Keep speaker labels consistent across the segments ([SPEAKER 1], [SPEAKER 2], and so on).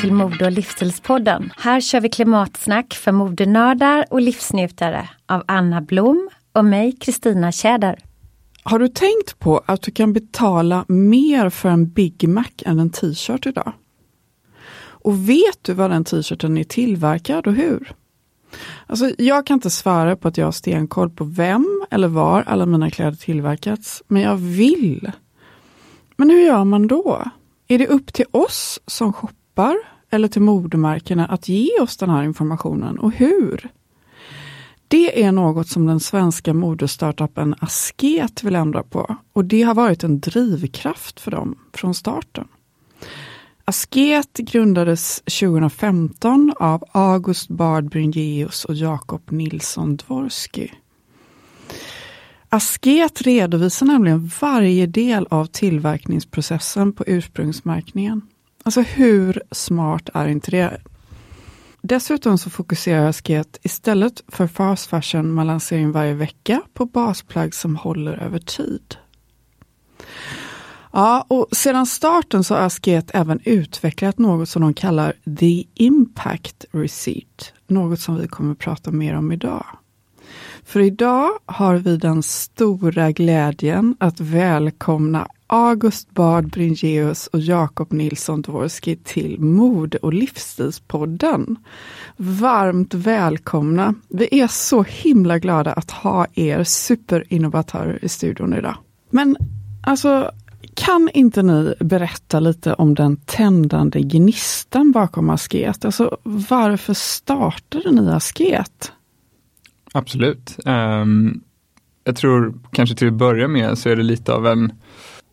[SPEAKER 1] Till Mode och livsstilspodden. Här kör vi klimatsnack för modenördar och livsnjutare av Anna Blom och mig, Kristina Tjäder.
[SPEAKER 2] Har du tänkt på att du kan betala mer för en Big Mac än en t-shirt idag? Och vet du vad den t-shirten är tillverkad och hur? Alltså, jag kan inte svara på att jag har stenkoll på vem eller var alla mina kläder tillverkats, men jag vill. Men hur gör man då? Är det upp till oss som shoppar eller till modemärkena att ge oss den här informationen och hur? Det är något som den svenska modestartupen Asket vill ändra på och det har varit en drivkraft för dem från starten. Asket grundades 2015 av August Bard Bringeus och Jakob Nilsson Dvorsky. Asket redovisar nämligen varje del av tillverkningsprocessen på ursprungsmärkningen. Alltså hur smart är inte det? Dessutom så fokuserar Asket istället för fast fashion man lanserar in varje vecka på basplagg som håller över tid. Ja, och sedan starten så har Asket även utvecklat något som de kallar The Impact Receipt. Något som vi kommer att prata mer om idag. För idag har vi den stora glädjen att välkomna August Bard Bringeus och Jakob Nilsson Dvorski till Mode och livsstilspodden. Varmt välkomna! Vi är så himla glada att ha er superinnovatörer i studion idag. Men alltså, kan inte ni berätta lite om den tändande gnistan bakom Asket? Alltså, varför startade ni Asket?
[SPEAKER 3] Absolut. Um, jag tror kanske till att börja med så är det lite av en,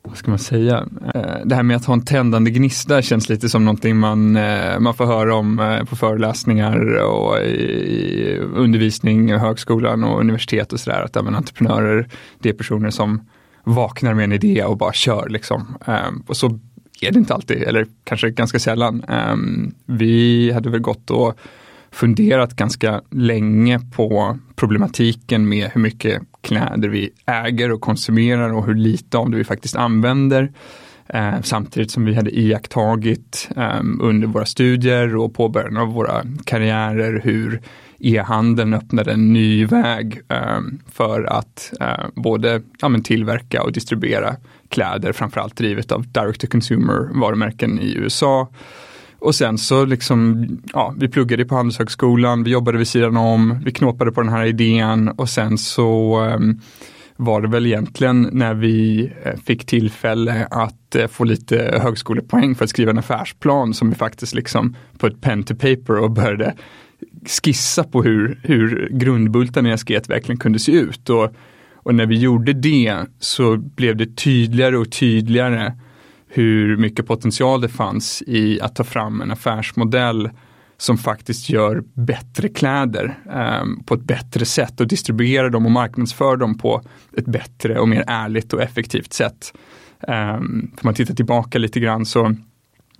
[SPEAKER 3] vad ska man säga, eh, det här med att ha en tändande gnista känns lite som någonting man, eh, man får höra om eh, på föreläsningar och i, undervisning i högskolan och universitet och sådär. Att även entreprenörer, det är personer som vaknar med en idé och bara kör liksom. Ehm, och så är det inte alltid, eller kanske ganska sällan. Ehm, vi hade väl gått och funderat ganska länge på problematiken med hur mycket kläder vi äger och konsumerar och hur lite av det vi faktiskt använder. Eh, samtidigt som vi hade iakttagit eh, under våra studier och påbörjan av våra karriärer hur e-handeln öppnade en ny väg eh, för att eh, både ja, men tillverka och distribuera kläder, framförallt drivet av direct to consumer varumärken i USA. Och sen så liksom, ja, vi pluggade på Handelshögskolan, vi jobbade vid sidan om, vi knåpade på den här idén och sen så um, var det väl egentligen när vi eh, fick tillfälle att eh, få lite högskolepoäng för att skriva en affärsplan som vi faktiskt liksom på ett pen to paper och började skissa på hur, hur grundbultarna i Asket verkligen kunde se ut. Och, Och när vi gjorde det så blev det tydligare och tydligare hur mycket potential det fanns i att ta fram en affärsmodell som faktiskt gör bättre kläder eh, på ett bättre sätt och distribuerar dem och marknadsför dem på ett bättre och mer ärligt och effektivt sätt. Eh, om man tittar tillbaka lite grann så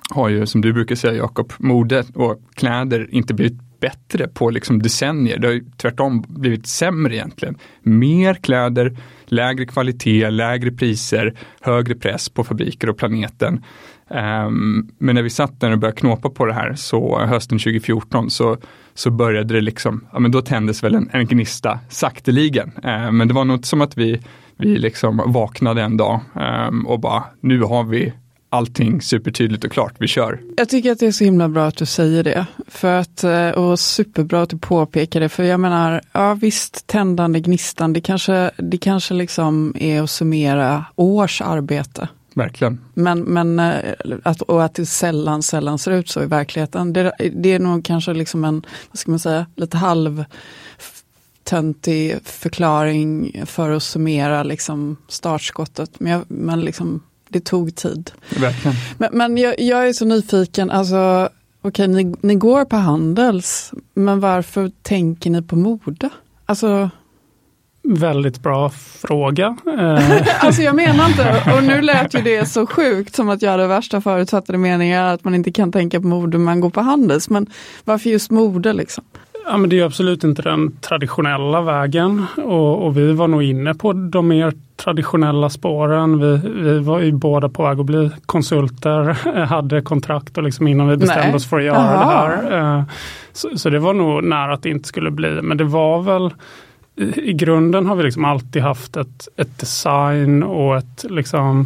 [SPEAKER 3] har ju, som du brukar säga Jakob, mode och kläder inte blivit bättre på liksom decennier. Det har tvärtom blivit sämre egentligen. Mer kläder, lägre kvalitet, lägre priser, högre press på fabriker och planeten. Um, men när vi satt där och började knåpa på det här så hösten 2014 så, så började det liksom, ja men då tändes väl en, en gnista sakteligen. Uh, men det var nog som att vi, vi liksom vaknade en dag um, och bara, nu har vi allting supertydligt och klart, vi kör.
[SPEAKER 2] Jag tycker att det är så himla bra att du säger det. För att, eh, och superbra att du påpekar det, för jag menar, ja visst, tändande gnistan, det kanske, det kanske liksom är att summera års arbete.
[SPEAKER 3] Verkligen.
[SPEAKER 2] Men, men eh, att, och att det sällan, sällan ser ut så i verkligheten. Det, det är nog kanske liksom en, vad ska man säga, lite halv töntig förklaring för att summera liksom startskottet. Men, jag, men liksom, det tog tid.
[SPEAKER 3] Verkligen.
[SPEAKER 2] Men, men jag, jag, är så nyfiken, alltså okej, ni, ni går på Handels, men varför tänker ni på mode? Alltså,
[SPEAKER 4] Väldigt bra fråga.
[SPEAKER 2] alltså jag menar inte, och nu lät ju det så sjukt som att jag hade värsta förutfattade meningar att man inte kan tänka på mode man går på Handels. Men varför just mode liksom?
[SPEAKER 4] Ja, men det är absolut inte den traditionella vägen och, och, vi var nog inne på de mer traditionella spåren. Vi, vi var ju båda på väg att bli konsulter, hade kontrakt och liksom innan vi bestämde Nej. oss för att göra Aha. det här. Eh, så, så, det var nog nära att det inte skulle bli, men det var väl i grunden har vi liksom alltid haft ett, ett design och ett liksom,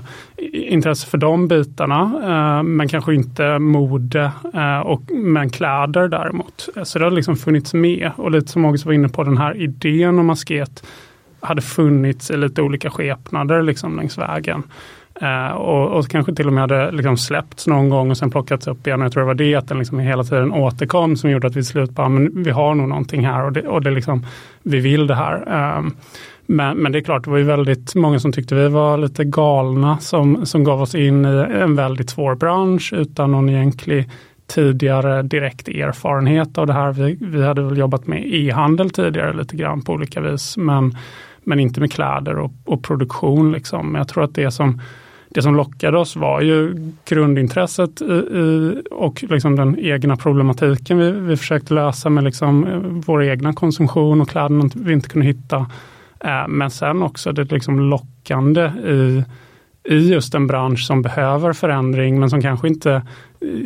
[SPEAKER 4] intresse för de bitarna, eh, men kanske inte mode, eh, och, men kläder däremot. Eh, så det har liksom funnits med och lite som August var inne på, den här idén om asket hade funnits i lite olika skepnader liksom längs vägen. Uh, och, och, kanske till och med hade liksom släppts någon gång och sen plockats upp igen. Jag tror det var det att den liksom hela tiden återkom som gjorde att vi slut bara, men vi har nog någonting här och, det, och det liksom, vi vill det här. Ehm, men, men, det är klart, det var ju väldigt många som tyckte vi var lite galna som, som gav oss in i en väldigt svår bransch utan någon egentlig tidigare direkt erfarenhet av det här. Vi, vi hade väl jobbat med e-handel tidigare lite grann på olika vis, men, men inte med kläder och, och produktion. Liksom. Men jag tror att det som det som lockade oss var ju grundintresset i, i, och liksom den egna problematiken vi, vi försökte lösa med liksom eh, vår egna konsumtion och kläderna vi inte kunde hitta. Eh, men sen också det liksom lockande i, i just en bransch som behöver förändring men som kanske inte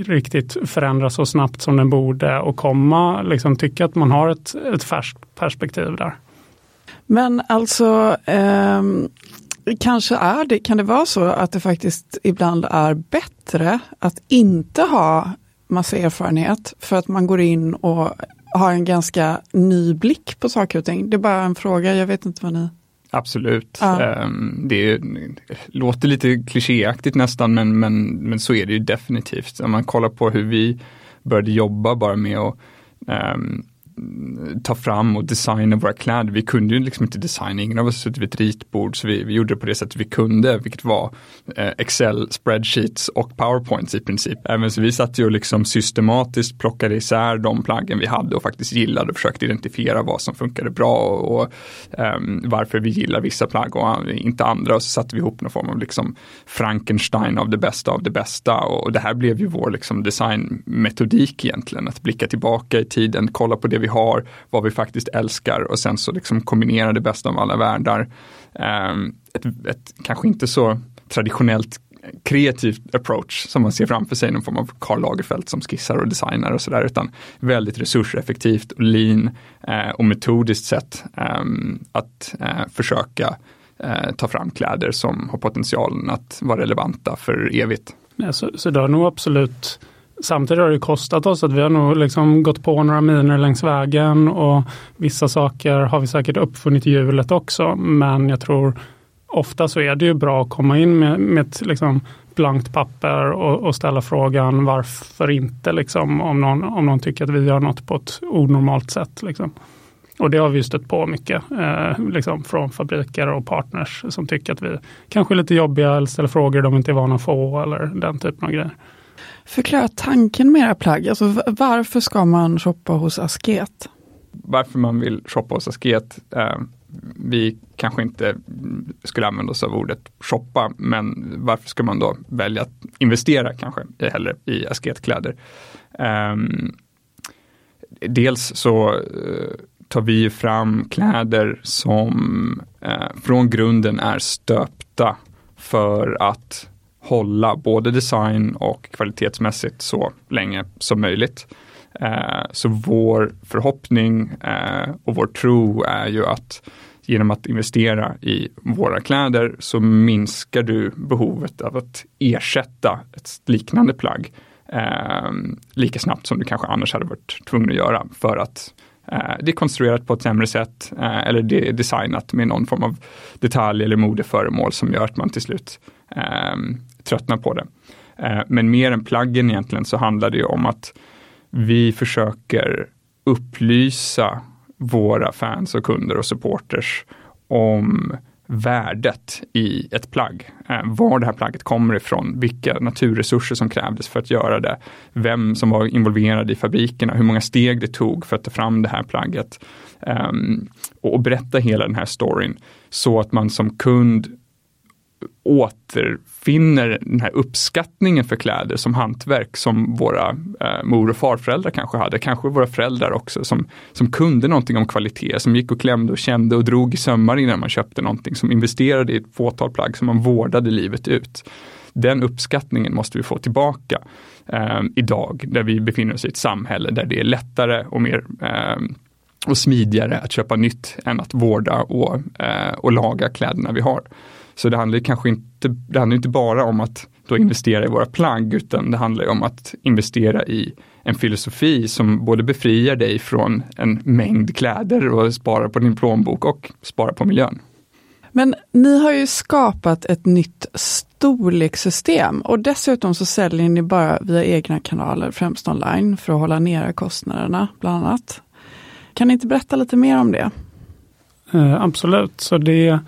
[SPEAKER 4] riktigt förändras så snabbt som den borde och komma, liksom tycka att man har ett, ett färskt perspektiv där.
[SPEAKER 2] Men alltså, eh, kanske är det, kan det vara så att det faktiskt ibland är bättre att inte ha massa erfarenhet för att man går in och har en ganska ny blick på saker och ting. Det är bara en fråga, jag vet inte vad ni
[SPEAKER 3] Absolut. Ja. Um, det, låter lite klichéaktigt nästan men, men, men så är det ju definitivt. Om man kollar på hur vi började jobba bara med att um, ta fram och designa våra kläder. Vi kunde ju liksom inte designa, ingen av oss suttit vid ett ritbord så vi, vi gjorde det på det sättet vi kunde, vilket var eh, Excel, spreadsheets och powerpoints i princip. Även så vi satt ju och liksom systematiskt plockade isär de plaggen vi hade och faktiskt gillade och försökte identifiera vad som funkade bra och, och eh, varför vi gillar vissa plagg och inte andra och så satte vi ihop någon form av liksom Frankenstein av det bästa av det bästa och det här blev ju vår liksom designmetodik egentligen, att blicka tillbaka i tiden, kolla på det vi har, vad vi faktiskt älskar och sen så liksom kombinera det bästa av alla världar. Ehm, ett, ett kanske inte så traditionellt kreativt approach som man ser framför sig, någon form av Karl Lagerfeld som skissar och designar och sådär, utan väldigt resurseffektivt och lean eh, och metodiskt sätt eh, att eh, försöka eh, ta fram kläder som har potentialen att vara relevanta för evigt.
[SPEAKER 4] Ja, så, så det har nog absolut Samtidigt har det kostat oss att vi har nog liksom gått på några miner längs vägen och vissa saker har vi säkert uppfunnit hjulet också. Men jag tror ofta så är det ju bra att komma in med, med ett liksom blankt papper och, och, ställa frågan varför inte liksom, om, någon, om någon tycker att vi gör något på ett onormalt sätt. Liksom. Och det har vi stött på mycket, eh, liksom från fabriker och partners som tycker att vi kanske är lite jobbiga eller ställer frågor de inte är vana att få eller den typen av grejer.
[SPEAKER 2] Förklara tanken med era plagg. Alltså, varför ska man shoppa hos Asket?
[SPEAKER 3] Varför man vill shoppa hos Asket eh, vi kanske inte skulle använda oss av ordet shoppa, men varför ska man då välja att investera kanske hellre i asketkläder? Eh, dels så eh, tar vi fram kläder som eh, från grunden är stöpta för att hålla både design och kvalitetsmässigt så länge som möjligt. Eh, så vår förhoppning eh, och vår tro är ju att genom att investera i våra kläder så minskar du behovet av att ersätta ett liknande plagg eh, lika snabbt som du kanske annars hade varit tvungen att göra för att eh, det är konstruerat på ett sämre sätt eh, eller det är designat med någon form av detalj eller modeföremål som gör att man till slut eh, tröttnar på det. Eh, men mer än plaggen egentligen så handlar det ju om att vi försöker upplysa våra fans och kunder och supporters om värdet i ett plagg. Eh, var det här plagget kommer ifrån, vilka naturresurser som krävdes för att göra det, vem som var involverad i fabrikerna, hur många steg det tog för att ta fram det här plagget. Ehm, och berätta hela den här storyn så att man som kund återfinner den här uppskattningen för kläder som hantverk som våra eh, mor och farföräldrar kanske hade, kanske våra föräldrar också, som, som kunde någonting om kvalitet, som gick och klämde och kände och drog i sömmar innan man köpte någonting, som investerade i ett fåtal plagg som man vårdade livet ut. Den uppskattningen måste vi få tillbaka eh, idag, där vi befinner oss i ett samhälle där det är lättare och mer eh, och smidigare att köpa nytt än att vårda och, eh, och laga kläderna vi har. Så det handlar kanske inte, det handlar inte bara om att då investera i våra plagg, utan det handlar om att investera i en filosofi som både befriar dig från en mängd kläder och sparar på din plånbok och sparar på miljön.
[SPEAKER 2] Men ni har ju skapat ett nytt storlekssystem och dessutom så säljer ni bara via egna kanaler, främst online, för att hålla nere kostnaderna bland annat. Kan ni inte berätta lite mer om det?
[SPEAKER 4] Eh, absolut, så det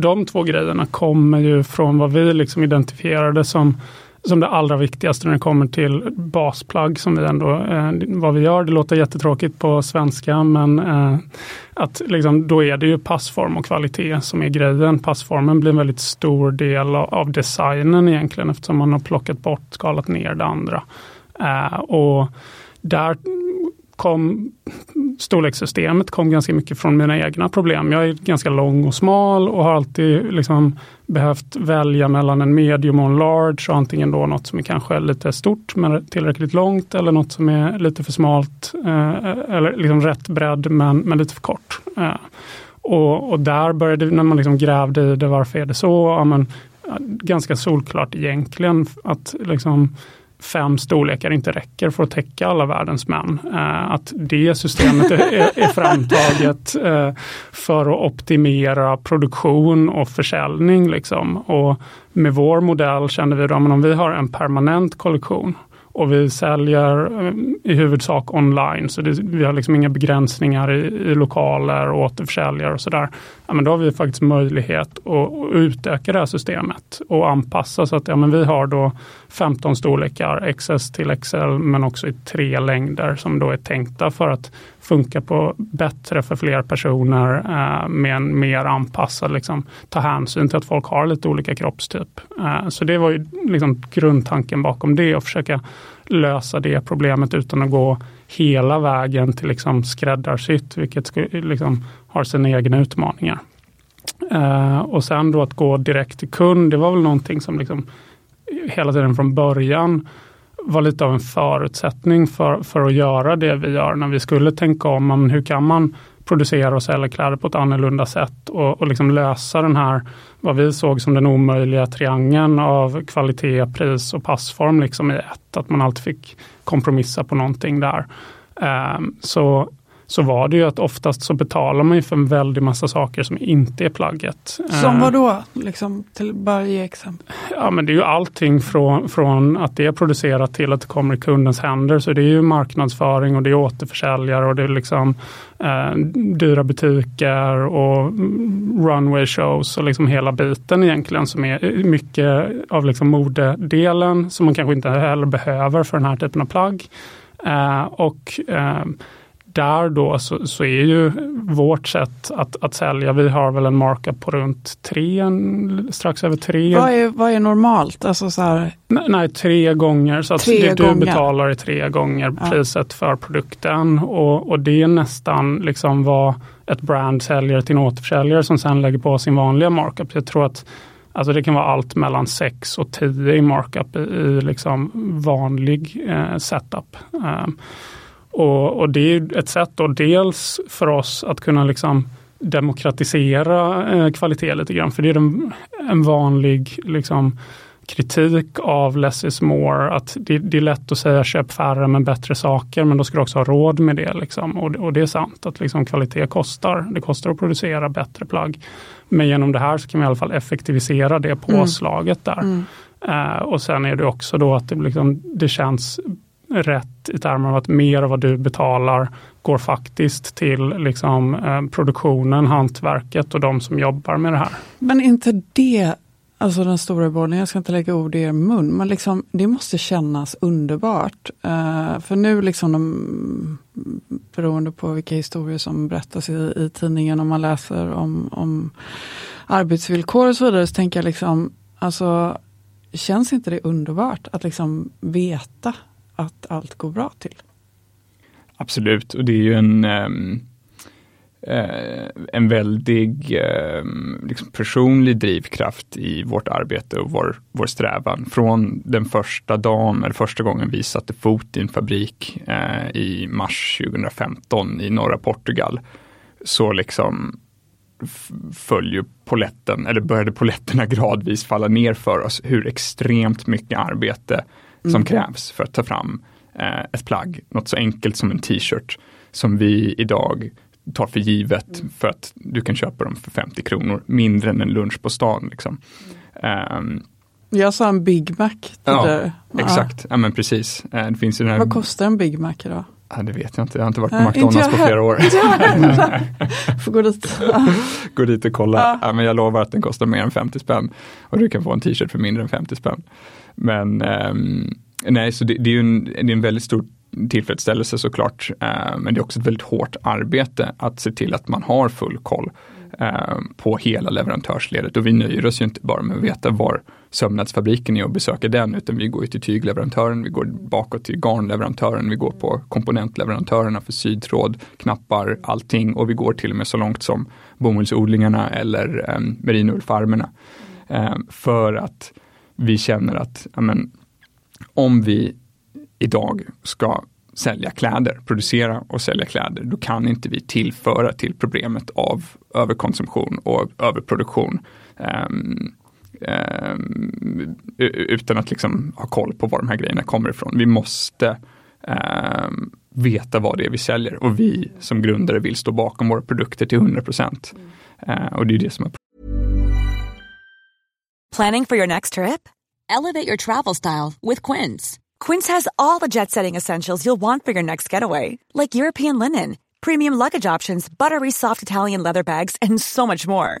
[SPEAKER 4] de två grejerna kommer ju från vad vi liksom identifierade som som det allra viktigaste när det kommer till basplagg som vi ändå, eh, vad vi gör, det låter jättetråkigt på svenska men eh, att liksom, då är det ju passform och kvalitet som är grejen. Passformen blir en väldigt stor del av, av designen egentligen eftersom man har plockat bort, skalat ner det andra. Eh, och där kom storlekssystemet kom ganska mycket från mina egna problem. Jag är ganska lång och smal och har alltid liksom behövt välja mellan en medium och en large och antingen då något som är kanske lite stort men tillräckligt långt eller något som är lite för smalt eh, eller liksom rätt bredd men, men lite för kort. Eh, och, och, där började, när man liksom grävde i det, varför är det så? Ja, men, ganska solklart egentligen att liksom fem storlekar inte räcker för att täcka alla världens män. Eh, att det systemet är, är framtaget eh, för att optimera produktion och försäljning. Liksom. Och med vår modell kände vi att om vi har en permanent kollektion och vi säljer ehm, i huvudsak online, så det, vi har liksom inga begränsningar i, i lokaler och återförsäljare och sådär. Ja, men då har vi faktiskt möjlighet att, att utöka det här systemet och anpassa så att ja, men vi har då 15 storlekar, XS till XL, men också i tre längder som då är tänkta för att funka på bättre för fler personer eh, med en mer anpassad, liksom, ta hänsyn till att folk har lite olika kroppstyp. Eh, så det var ju liksom grundtanken bakom det och försöka lösa det problemet utan att gå hela vägen till liksom skräddarsytt, vilket liksom har sina egna utmaningar. Eh, och sen då att gå direkt till kund, det var väl någonting som liksom hela tiden från början var lite av en förutsättning för, för att göra det vi gör när vi skulle tänka om, om hur kan man producera och sälja kläder på ett annorlunda sätt och, och liksom lösa den här, vad vi såg som den omöjliga triangeln av kvalitet, pris och passform liksom i ett. Att man alltid fick kompromissa på någonting där. Um, så så var det ju att oftast så betalar man ju för en väldig massa saker som inte är plagget.
[SPEAKER 2] Som
[SPEAKER 4] Eh,
[SPEAKER 2] vad då? Liksom, till bara ge exempel.
[SPEAKER 4] Ja, men det är ju allting från, från att det är producerat till att det kommer i kundens händer. Så det är ju marknadsföring och det är återförsäljare och det är liksom eh, dyra butiker och runway shows och liksom hela biten egentligen som är mycket av liksom modedelen som man kanske inte heller behöver för den här typen av plagg. Eh, och eh, där då så, så är ju vårt sätt att, att sälja, vi har väl en markup på runt tre, strax över tre.
[SPEAKER 2] Vad är, vad är normalt? Alltså så här,
[SPEAKER 4] Nej, nej, tre gånger. Så att
[SPEAKER 2] Tre
[SPEAKER 4] det du
[SPEAKER 2] gånger.
[SPEAKER 4] betalar är tre gånger
[SPEAKER 2] Ja.
[SPEAKER 4] priset för produkten. Och, och det är nästan liksom vad ett brand säljer till en återförsäljare som sen lägger på sin vanliga markup. Jag tror att alltså det kan vara allt mellan 6 och 10 i markup i, i liksom vanlig eh, setup. Ehm, och, och det är ett sätt då dels för oss att kunna liksom demokratisera eh, kvalitet lite grann. För det är en, en vanlig liksom, kritik av less is more. Att det, det är lätt att säga köp färre men bättre saker men då ska du också ha råd med det. Liksom. Och, och det är sant att liksom, kvalitet kostar. Det kostar att producera bättre plagg. Men genom det här så kan vi i alla fall effektivisera det påslaget där. Eh, och sen är det också då att det, liksom, det känns rätt i termer av att mer av vad du betalar går faktiskt till liksom, eh, produktionen, hantverket och de som jobbar med det här.
[SPEAKER 2] men inte det, alltså den stora bollen, jag ska inte lägga ord i er mun, men liksom, det måste kännas underbart. Eh, för nu liksom, de, beroende på vilka historier som berättas i, i tidningen, om man läser om, om arbetsvillkor och så vidare, så tänker jag liksom, alltså, känns inte det underbart att liksom veta att allt går bra till?
[SPEAKER 3] Absolut, och det är ju en, ehm, eh, en väldig eh, liksom personlig drivkraft i vårt arbete och vår, vår strävan. Från den första dagen, eller första gången vi satte fot i en fabrik eh, i mars 2015 i norra Portugal, så liksom följer föll ju poletten, eller började poletterna gradvis falla ner för oss, hur extremt mycket arbete som krävs för att ta fram eh, ett plagg, något så enkelt som en t-shirt, som vi idag tar för givet för att du kan köpa dem för 50 kronor, mindre än en lunch på stan. Liksom. Ehm,
[SPEAKER 2] Jag sa en Big Mac
[SPEAKER 3] ja, exakt, ja men precis. Eh, det finns ju den här,
[SPEAKER 2] Vad kostar en Big Mac idag?
[SPEAKER 3] Ja, det vet jag inte, jag har inte varit på McDonalds på flera år.
[SPEAKER 2] Får gå dit.
[SPEAKER 3] Gå dit och kolla. Ja. men jag lovar att den kostar mer än 50 spänn. Och du kan få en t-shirt för mindre än 50 spänn. Men ehm, nej, så det, det är ju en, det är en väldigt stor tillfredsställelse såklart. Eh, men det är också ett väldigt hårt arbete att se till att man har full koll eh, på hela leverantörsledet. Och vi nöjer oss ju inte bara med att veta var sömnadsfabriken i och besöka den, utan vi går ju till tygleverantören, vi går bakåt till garnleverantören, vi går på komponentleverantörerna för sydtråd, knappar, allting och vi går till och med så långt som bomullsodlingarna eller eh, merinoullfarmerna. Eh, för att vi känner att amen, om vi idag ska sälja kläder, producera och sälja kläder, då kan inte vi tillföra till problemet av överkonsumtion och överproduktion. ehm, eh, utan att liksom ha koll på var de här grejerna kommer ifrån. Vi måste eh, veta vad det är vi säljer och vi som grundare vill stå bakom våra produkter till 100 procent. Eh, och det är det som är
[SPEAKER 5] Planning for your next trip? Elevate your travel style with Quince. Quince has all the jet setting essentials you'll want for your next getaway, like European linen, premium luggage options, buttery soft Italian leather bags, and so much more.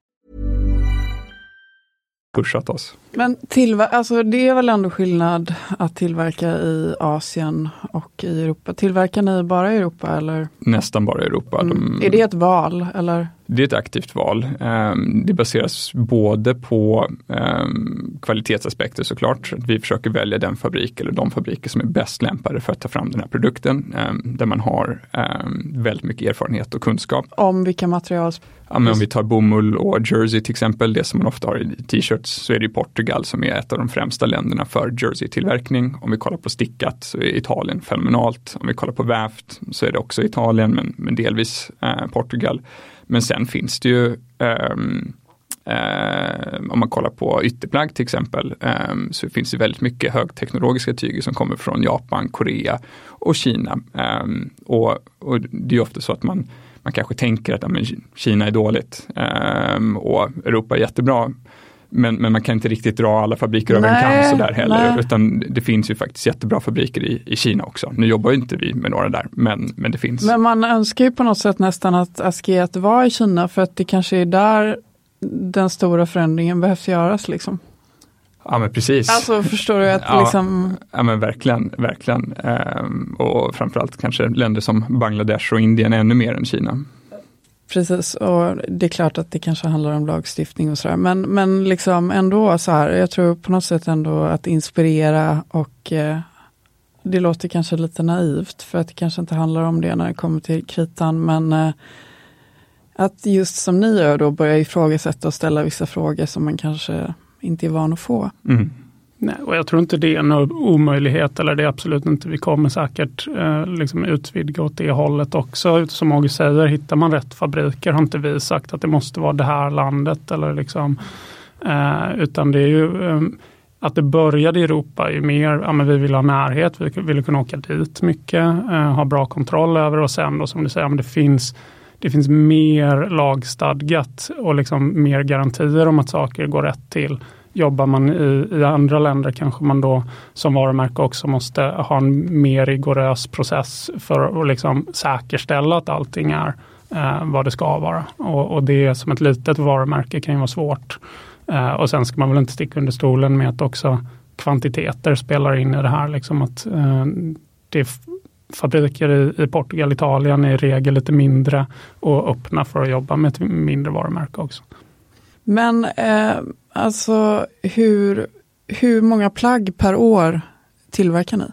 [SPEAKER 3] Pushat oss.
[SPEAKER 2] Men tillver- alltså det är väl ändå skillnad att tillverka i Asien och i Europa? Tillverkar ni bara i Europa eller?
[SPEAKER 3] Nästan bara i Europa.
[SPEAKER 2] Mm.
[SPEAKER 3] De,
[SPEAKER 2] Är det ett val eller?
[SPEAKER 3] Det är ett aktivt val. Ehm, Det baseras både på ehm, kvalitetsaspekter såklart. Vi försöker välja den fabrik eller de fabriker som är bäst lämpade för att ta fram den här produkten. ehm, Där man har väldigt mycket erfarenhet och kunskap.
[SPEAKER 2] Om vilka material?
[SPEAKER 3] Ja, men om vi tar bomull och jersey till exempel, det som man ofta har i t-shirts, så är det ju Portugal som är ett av de främsta länderna för jersey-tillverkning. Om vi kollar på stickat så är Italien fenomenalt. Om vi kollar på vävt så är det också Italien, men, men delvis eh, Portugal. Men sen finns det ju Eh, om man kollar på ytterplagg till exempel eh, så finns det väldigt mycket högteknologiska tyger som kommer från Japan, Korea och Kina. Eh, och, och, det är ofta så att man, man kanske tänker att ja, Kina är dåligt eh, och Europa är jättebra. Men, men man kan inte riktigt dra alla fabriker över en kam sådär heller.
[SPEAKER 2] nej.
[SPEAKER 3] Utan det finns ju faktiskt jättebra fabriker i, i Kina också. Nu jobbar ju inte vi med några där, men, men det finns.
[SPEAKER 2] Men man önskar ju på något sätt nästan att Asket var i Kina för att det kanske är där den stora förändringen behövs göras. Liksom.
[SPEAKER 3] Ja men precis.
[SPEAKER 2] Alltså förstår du att
[SPEAKER 3] Ja.
[SPEAKER 2] liksom,
[SPEAKER 3] Ja men verkligen, verkligen. Ehm, och framförallt kanske länder som Bangladesh och Indien ännu mer än Kina.
[SPEAKER 2] precis, och det är klart att det kanske handlar om lagstiftning och sådär, men, men liksom ändå så här, jag tror på något sätt ändå att inspirera och eh, det låter kanske lite naivt för att det kanske inte handlar om det när det kommer till kritan, men eh, att just som ni gör då börja ifrågasätta och ställa vissa frågor som man kanske inte är van att få.
[SPEAKER 3] Mm.
[SPEAKER 4] Nej, och jag tror inte det är en omöjlighet, eller det är absolut inte. Vi kommer säkert eh, liksom utvidga åt det hållet också. Som August säger, hittar man rätt fabriker har inte vi sagt att det måste vara det här landet. Eller liksom, eh, utan det är ju eh, att det började i Europa är ju mer, ja men vi vill ha närhet, vi vill kunna åka dit mycket, eh, ha bra kontroll över och sen då som du säger, men det finns det finns mer lagstadgat och liksom mer garantier om att saker går rätt till. Jobbar man i, i andra länder kanske man då som varumärke också måste ha en mer rigorös process för att liksom säkerställa att allting är eh, vad det ska vara. Och, och det som ett litet varumärke kan ju vara svårt. Eh, och sen ska man väl inte sticka under stolen med att också kvantiteter spelar in i det här. Liksom att eh, det fabriker i, Portugal, Italien är i regel lite mindre och öppna för att jobba med ett mindre varumärke också.
[SPEAKER 2] Men eh, alltså hur, hur många plagg per år tillverkar ni?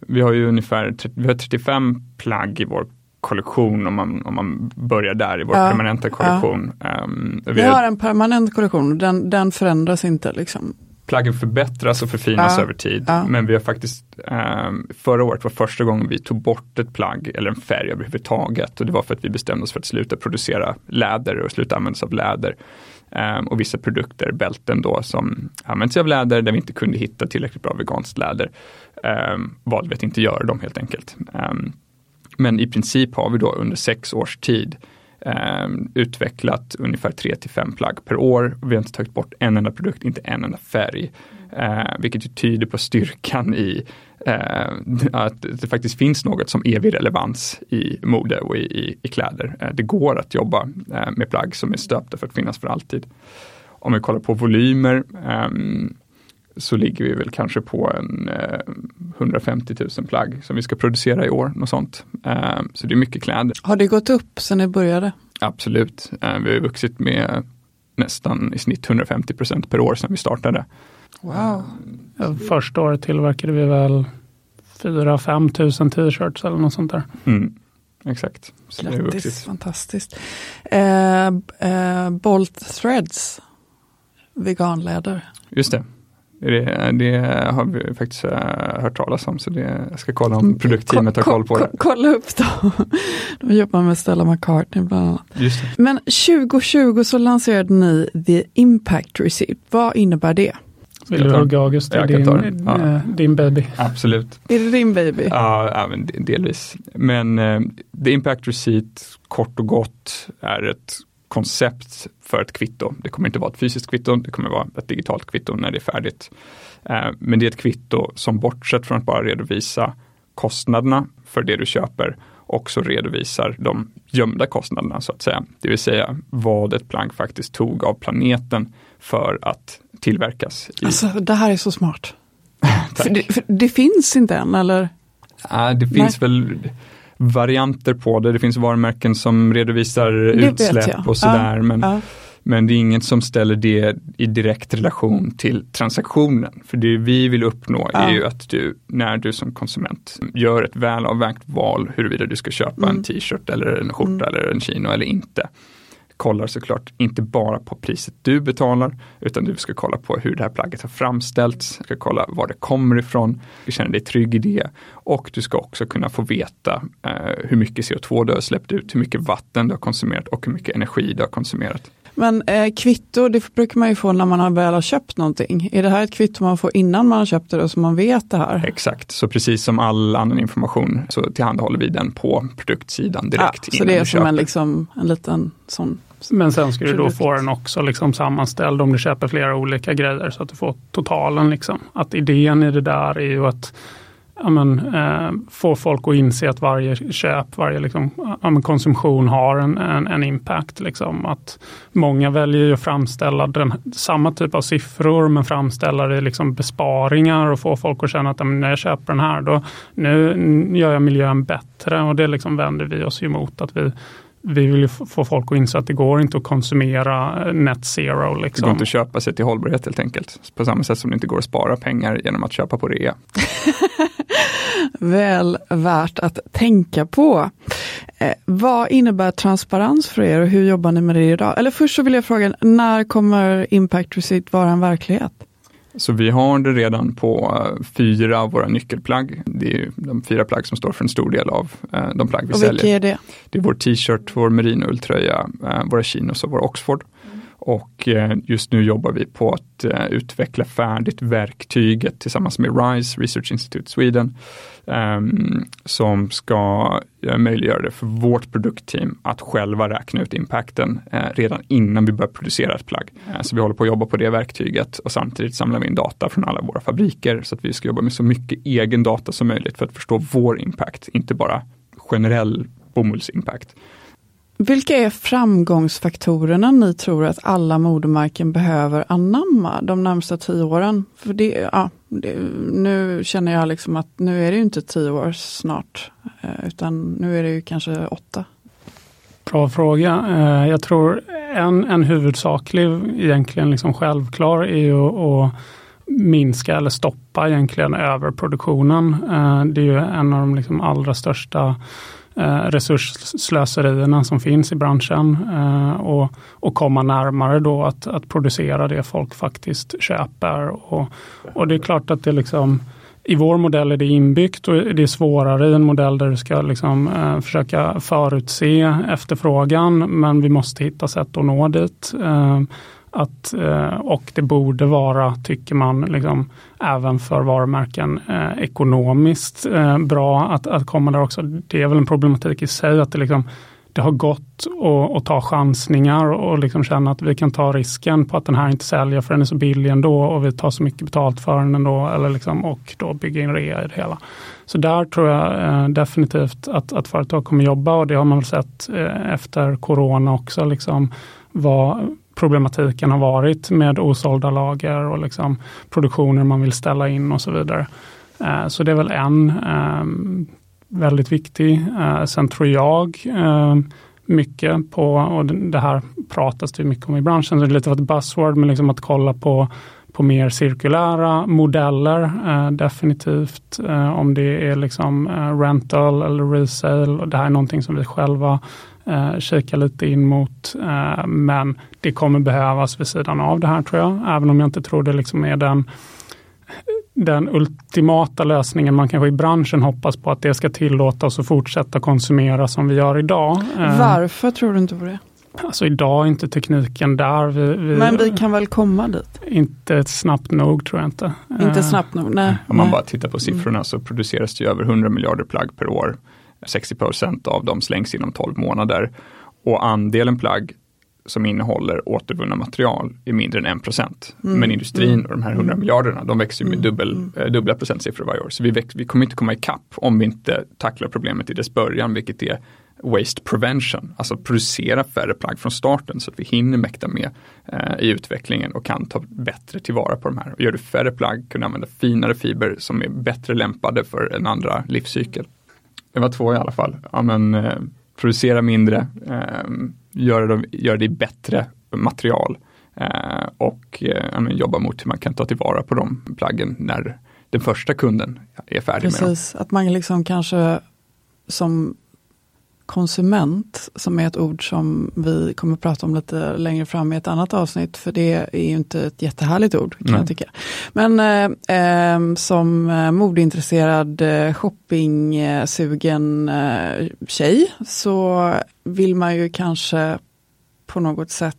[SPEAKER 3] Vi har ju ungefär 30, vi har 35 plagg i vår kollektion om man, om man börjar där i vår
[SPEAKER 2] Ja,
[SPEAKER 3] permanenta kollektion. Ehm,
[SPEAKER 2] Vi
[SPEAKER 3] vi
[SPEAKER 2] har
[SPEAKER 3] har,
[SPEAKER 2] en permanent kollektion, den, den förändras inte liksom.
[SPEAKER 3] Plaggen förbättras och förfinas
[SPEAKER 2] Ja,
[SPEAKER 3] över tid.
[SPEAKER 2] ja.
[SPEAKER 3] Men vi har faktiskt, ehm, förra året var första gången vi tog bort ett plagg eller en färg överhuvudtaget. Och det var för att vi bestämde oss för att sluta producera läder och sluta använda oss av läder. Um, och vissa produkter, bälten då som används av läder där vi inte kunde hitta tillräckligt bra veganskt läder. Um, valde vi att inte göra dem helt enkelt. Men i princip har vi då under sex års tid Ehm, utvecklat ungefär 3 till 5 plagg per år. Vi har inte tagit bort en enda produkt, inte en enda färg. Uh, vilket ju tyder på styrkan i eh, att det faktiskt finns något som evig relevans i mode och i, i, i kläder. Eh, det går att jobba eh, med plagg som är stöpta för att finnas för alltid. Om vi kollar på volymer ehm, så ligger vi väl kanske på en 150 eh, 000 plagg som vi ska producera i år. Något sånt. Ehm, så det är mycket kläder.
[SPEAKER 2] Har det gått upp sedan ni började?
[SPEAKER 3] Absolut. Eh, vi har vuxit med nästan i snitt 150 procent per år sedan vi startade.
[SPEAKER 2] Wow.
[SPEAKER 4] Första året tillverkade vi väl 4-5 tusen t-shirts eller något sånt där.
[SPEAKER 3] Mm. Exakt.
[SPEAKER 2] Grattis, fantastiskt. Eh, eh, Bolt Threads, veganläder.
[SPEAKER 3] Just det. Det, det, har vi faktiskt uh, hört talas om, så det, jag ska kolla om produktteamet har koll på det.
[SPEAKER 2] Kolla upp dem. De jobbar med Stella McCartney bland annat. Men 2020 så lanserade ni The Impact Receipt. Vad innebär det?
[SPEAKER 4] Vill du hugga August? Det är din, ja. Eh, din baby.
[SPEAKER 3] Absolut.
[SPEAKER 2] Är det din baby?
[SPEAKER 3] Ja, ja men delvis. Men uh, The Impact Receipt, kort och gott, är ett koncept för ett kvitto. Det kommer inte vara ett fysiskt kvitto, det kommer vara ett digitalt kvitto när det är färdigt. Uh, men det är ett kvitto som bortsett från att bara redovisa kostnaderna för det du köper också redovisar de gömda kostnaderna så att säga. Det vill säga vad ett plank faktiskt tog av planeten för att tillverkas.
[SPEAKER 2] I... Alltså det här är så smart. för, det, för det, finns inte än eller?
[SPEAKER 3] Ja, det finns Nej. väl varianter på det. Det finns varumärken som redovisar det utsläpp och sådär. Ja, men, ja. men det är inget som ställer det i direkt relation till transaktionen. För det vi vill uppnå ja. är ju att du, när du som konsument gör ett välavvägt val huruvida du ska köpa mm. en t-shirt eller en skjorta mm. eller en chino eller inte kollar såklart inte bara på priset du betalar, utan du ska kolla på hur det här plagget har framställts, du ska kolla var det kommer ifrån, du känner dig trygg i det och du ska också kunna få veta eh, hur mycket CO2 du har släppt ut, hur mycket vatten du har konsumerat och hur mycket energi du har konsumerat.
[SPEAKER 2] Men eh, kvitto, det brukar man ju få när man väl har köpt någonting. Är det här ett kvitto man får innan man har köpt det så man vet det här?
[SPEAKER 3] Exakt, så precis som all annan information så tillhandahåller vi den på produktsidan direkt.
[SPEAKER 2] Ja, så det är som en, liksom, en liten sån
[SPEAKER 4] men sen ska du då få den också liksom sammanställd om du köper flera olika grejer så att du får totalen. Liksom. Att idén i det där är ju att ja, men, eh, få folk att inse att varje köp, varje liksom, ja, konsumtion har en, en, en impact. Liksom. Att många väljer att framställa den, samma typ av siffror men framställa det liksom besparingar och få folk att känna att när jag köper den här då nu gör jag miljön bättre och det liksom vänder vi oss emot. att vi vi vill få folk att inse att det går inte att konsumera eh, net zero. Liksom.
[SPEAKER 3] Det går inte att köpa sig till hållbarhet helt enkelt. På samma sätt som det inte går att spara pengar genom att köpa på rea.
[SPEAKER 2] Väl värt att tänka på. Eh, vad innebär transparens för er och hur jobbar ni med det idag? Eller först så vill jag fråga, när kommer Impact Receipt vara en verklighet?
[SPEAKER 3] Så vi har det redan på uh, fyra av våra nyckelplagg. Det är de fyra plagg som står för en stor del av uh, de plagg vi
[SPEAKER 2] och
[SPEAKER 3] säljer.
[SPEAKER 2] Vilka är det?
[SPEAKER 3] Det är vår t-shirt, vår merinoulltröja, uh, våra chinos och vår Oxford. Och eh, just nu jobbar vi på att eh, utveckla färdigt verktyget tillsammans med RISE, Research Institute Sweden, ehm, som ska eh, möjliggöra det för vårt produktteam att själva räkna ut impacten redan innan vi börjar producera ett plagg. Så vi håller på att jobba på det verktyget och samtidigt samlar vi in data från alla våra fabriker så att vi ska jobba med så mycket egen data som möjligt för att förstå vår impact, inte bara generell bomullsimpact.
[SPEAKER 2] Vilka är framgångsfaktorerna ni tror att alla modemärken behöver anamma de närmsta tio åren? För det, ja, det, nu känner jag liksom att nu är det inte tio år snart, eh, utan nu är det ju kanske åtta.
[SPEAKER 4] Bra fråga. Eh, jag tror en, en huvudsaklig, egentligen liksom självklar, är ju att minska eller stoppa egentligen överproduktionen. Eh, det är ju en av de liksom allra största Eh, resursslöserierna som finns i branschen eh, och, och komma närmare då att, att producera det folk faktiskt köper. Och, och det är klart att det liksom i vår modell är det inbyggt och det är svårare i en modell där du ska liksom, eh, försöka förutse efterfrågan men vi måste hitta sätt att nå dit. Eh, att, eh, och det borde vara, tycker man, liksom, även för varumärken eh, ekonomiskt eh, bra att, att komma där också. Det är väl en problematik i sig att det, liksom, det har gått att ta chansningar och liksom känna att vi kan ta risken på att den här inte säljer för den är så billig ändå och vi tar så mycket betalt för den ändå eller liksom, och då bygga in rea i det hela. Så där tror jag eh, definitivt att, att företag kommer jobba och det har man väl sett eh, efter corona också. Liksom, vad problematiken har varit med osålda lager och liksom produktioner man vill ställa in och så vidare. Eh, så det är väl en ehm, väldigt viktig. Eh, sen tror jag eh, mycket på, och det här pratas det mycket om i branschen, så det är lite av ett buzzword, men liksom att kolla på på mer cirkulära modeller, eh, definitivt. Eh, om det är liksom eh, rental eller resale. Det här är någonting som vi själva eh, kikar lite in mot. Eh, men det kommer behövas vid sidan av det här tror jag. Även om jag inte tror det liksom är den den ultimata lösningen man kanske i branschen hoppas på att det ska tillåta oss att fortsätta konsumera som vi gör idag.
[SPEAKER 2] Eh, Varför tror du inte på det?
[SPEAKER 4] Alltså idag är inte tekniken där. Vi, vi,
[SPEAKER 2] Men vi kan väl komma dit?
[SPEAKER 4] Inte snabbt nog tror jag inte.
[SPEAKER 2] Inte snabbt nog, nej.
[SPEAKER 3] Om man bara tittar på siffrorna så produceras det över 100 miljarder plagg per år. 60 procent av dem slängs inom 12 månader. Och andelen plagg som innehåller återvunna material är mindre än 1 procent. Mm. Men industrin mm. och de här 100 mm. miljarderna, de växer med mm. dubbel, mm. eh, dubbla procentsiffror varje år. Så vi, väx, vi kommer inte komma ikapp om vi inte tacklar problemet i dess början, vilket är waste prevention, alltså producera färre plagg från starten så att vi hinner mäkta med eh, i utvecklingen och kan ta bättre tillvara på de här. Och gör du färre plagg kan du använda finare fiber som är bättre lämpade för en andra livscykel. Det var två i alla fall. Ja, men, eh, producera mindre, eh, göra, det, göra det i bättre material eh, och eh, men, jobba mot hur man kan ta tillvara på de plaggen när den första kunden är färdig
[SPEAKER 2] Precis,
[SPEAKER 3] med
[SPEAKER 2] dem. Precis, att man liksom kanske som konsument, som är ett ord som vi kommer att prata om lite längre fram i ett annat avsnitt, för det är ju inte ett jättehärligt ord kan Nej. jag tycka. Men eh, eh, som eh, modeintresserad, eh, shoppingsugen eh, tjej så vill man ju kanske på något sätt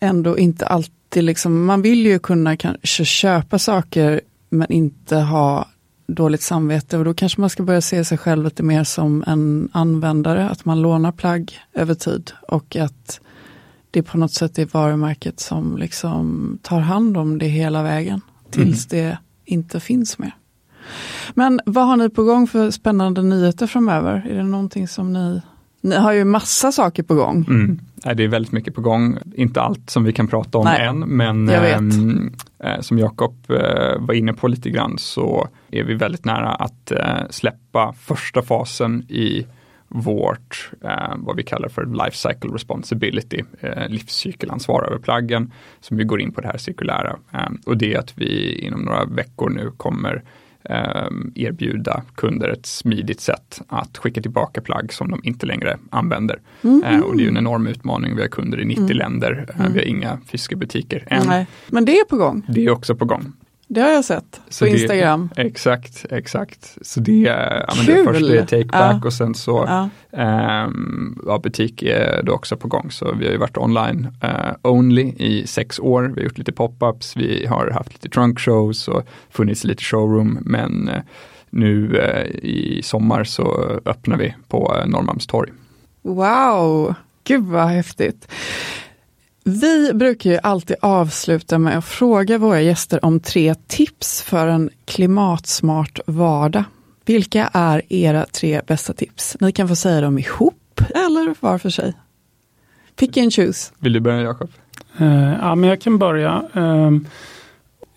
[SPEAKER 2] ändå inte alltid liksom, man vill ju kunna kanske köpa saker men inte ha dåligt samvete och då kanske man ska börja se sig själv lite mer som en användare, att man lånar plagg över tid och att det på något sätt är varumärket som liksom tar hand om det hela vägen tills mm. det inte finns mer. Men vad har ni på gång för spännande nyheter framöver? Är det någonting som ni ni har ju massa saker på gång.
[SPEAKER 3] Mm. Det är väldigt mycket på gång. Inte allt som vi kan prata om Nej, än, men ehm, eh, som Jakob eh, var inne på lite grann så är vi väldigt nära att eh, släppa första fasen i vårt, eh, vad vi kallar för life cycle responsibility, eh, livscykelansvar över plaggen, som vi går in på det här cirkulära. Eh, och det är att vi inom några veckor nu kommer Ehm, erbjuda kunder ett smidigt sätt att skicka tillbaka plagg som de inte längre använder. Mm. och det är en enorm utmaning. Vi har kunder i 90 mm. länder. Mm. Vi har inga fiskebutiker än. Nej.
[SPEAKER 2] Men det är på gång.
[SPEAKER 3] Det är också på gång.
[SPEAKER 2] Det har jag sett så på Instagram.
[SPEAKER 3] Det, exakt, exakt. Så det är, ja, det först är takeback ja. och sen så ja. Um, ja, butik är det också på gång. Så vi har ju varit online uh, only i sex år. Vi har gjort lite pop-ups, vi har haft lite trunk shows och funnits lite showroom. Men uh, nu uh, i sommar så öppnar vi på Norrmalmstorg.
[SPEAKER 2] Wow, gud vad häftigt. Vi brukar ju alltid avsluta med att fråga våra gäster om tre tips för en klimatsmart vardag. Vilka är era tre bästa tips? Ni kan få säga dem ihop eller var för sig. Pick and choose.
[SPEAKER 3] Vill du börja Jakob?
[SPEAKER 4] Uh, ja, men jag kan börja. Uh,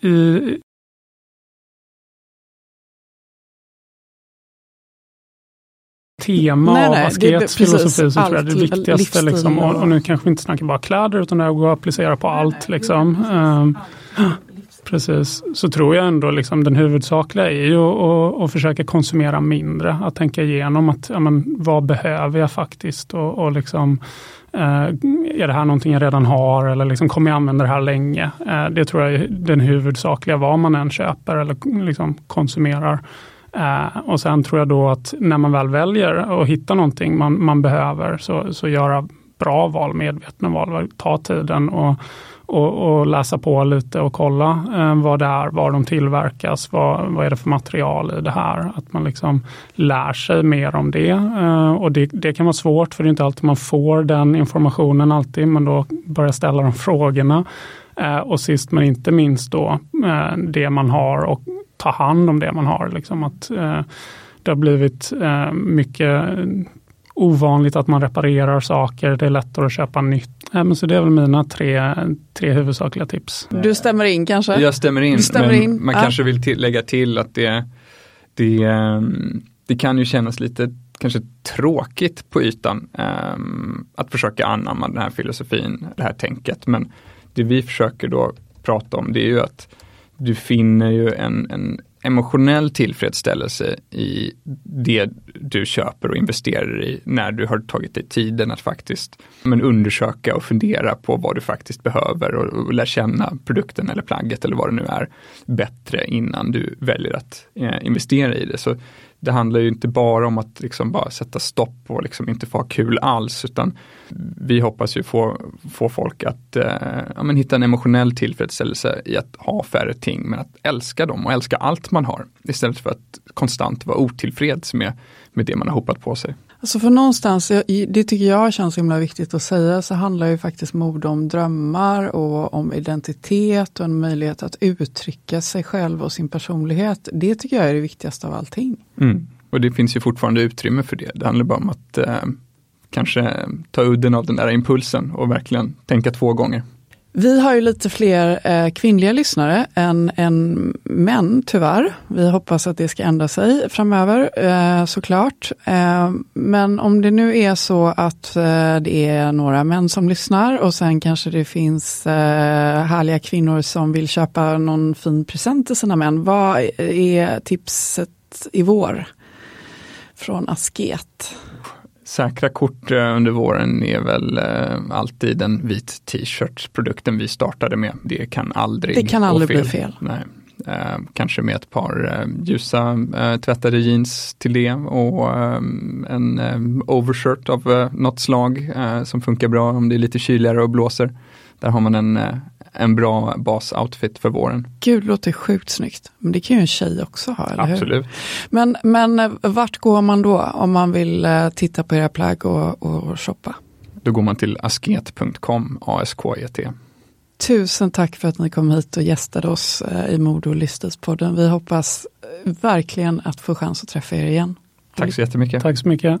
[SPEAKER 4] i, tema nej, nej, av asketfilosofi så tror jag det är det viktigaste. Liksom, och, och, nu kanske vi inte snackar bara kläder utan det går att applicera på allt. Liksom. Um, precis, så tror jag ändå liksom den huvudsakliga är ju att, att försöka konsumera mindre. Att tänka igenom att ja, men, vad behöver jag faktiskt och, och liksom Uh, är det här någonting jag redan har eller liksom, kommer jag använda det här länge? Uh, det tror jag är den huvudsakliga vad man än köper eller liksom, konsumerar. Eh, och sen tror jag då att när man väl väljer att hitta någonting man, man behöver så, så göra bra val, medvetna val, ta tiden och, och, och, läsa på lite och kolla eh, vad det är, var de tillverkas, vad, vad är det för material i det här. Att man liksom lär sig mer om det. Eh, och det, det, kan vara svårt för det är inte alltid man får den informationen alltid, men då börja ställa de frågorna. Och sist men inte minst då det man har och ta hand om det man har. Liksom att, eh, det har blivit mycket ovanligt att man reparerar saker, det är lättare att köpa nytt. men så det är väl mina tre, tre huvudsakliga tips.
[SPEAKER 2] Du stämmer in kanske?
[SPEAKER 3] Jag stämmer in,
[SPEAKER 2] stämmer
[SPEAKER 3] men
[SPEAKER 2] in.
[SPEAKER 3] man
[SPEAKER 2] ja.
[SPEAKER 3] kanske vill till, lägga till att det, det, ehm, det kan ju kännas lite kanske tråkigt på ytan um, att försöka anamma den här filosofin, det här tänket. Men det vi försöker då prata om det är ju att du finner ju en, en emotionell tillfredsställelse i det du köper och investerar i när du har tagit dig tiden att faktiskt men, undersöka och fundera på vad du faktiskt behöver och, och lära känna produkten eller plagget eller vad det nu är bättre innan du väljer att eh, investera i det. Så det handlar ju inte bara om att liksom bara sätta stopp och liksom inte få ha kul alls utan vi hoppas ju få, få folk att eh, ja, men hitta en emotionell tillfredsställelse i att ha färre ting men att älska dem och älska allt man har istället för att konstant vara otillfreds med, med det man har hopat på sig.
[SPEAKER 2] Alltså för någonstans, det tycker jag känns himla viktigt att säga, så handlar ju faktiskt mode om drömmar och om identitet och en möjlighet att uttrycka sig själv och sin personlighet. Det tycker jag är det viktigaste av allting.
[SPEAKER 3] Mm. Och det finns ju fortfarande utrymme för det. Det handlar bara om att eh, kanske ta udden av den där impulsen och verkligen tänka två gånger.
[SPEAKER 2] Vi har ju lite fler eh, kvinnliga lyssnare än, än män tyvärr. Vi hoppas att det ska ändra sig framöver eh, såklart. Eh, men om det nu är så att eh, det är några män som lyssnar och sen kanske det finns eh, härliga kvinnor som vill köpa någon fin present till sina män. Vad är tipset i vår? Från Asket.
[SPEAKER 3] Säkra kort eh, under våren är väl eh, alltid en vit t-shirt, produkten vi startade med. Det kan aldrig
[SPEAKER 2] Det kan aldrig
[SPEAKER 3] fel.
[SPEAKER 2] bli fel.
[SPEAKER 3] Nej. Eh, kanske med ett par eh, ljusa eh, tvättade jeans till det och eh, en overshirt av något slag som funkar bra om det är lite kyligare och blåser. Där har man en, en bra basoutfit för våren.
[SPEAKER 2] Gud, låter sjukt snyggt. Men det kan ju en tjej också ha, eller
[SPEAKER 3] Absolut.
[SPEAKER 2] hur? Men, men vart går man då om man vill titta på era plagg och, och shoppa?
[SPEAKER 3] Då går man till asket.com, A-S-K-E-T.
[SPEAKER 2] Tusen tack för att ni kom hit och gästade oss i Mode och Livsstilspodden. Vi hoppas verkligen att få chans att träffa er igen.
[SPEAKER 3] Tack så jättemycket.
[SPEAKER 4] Tack så mycket.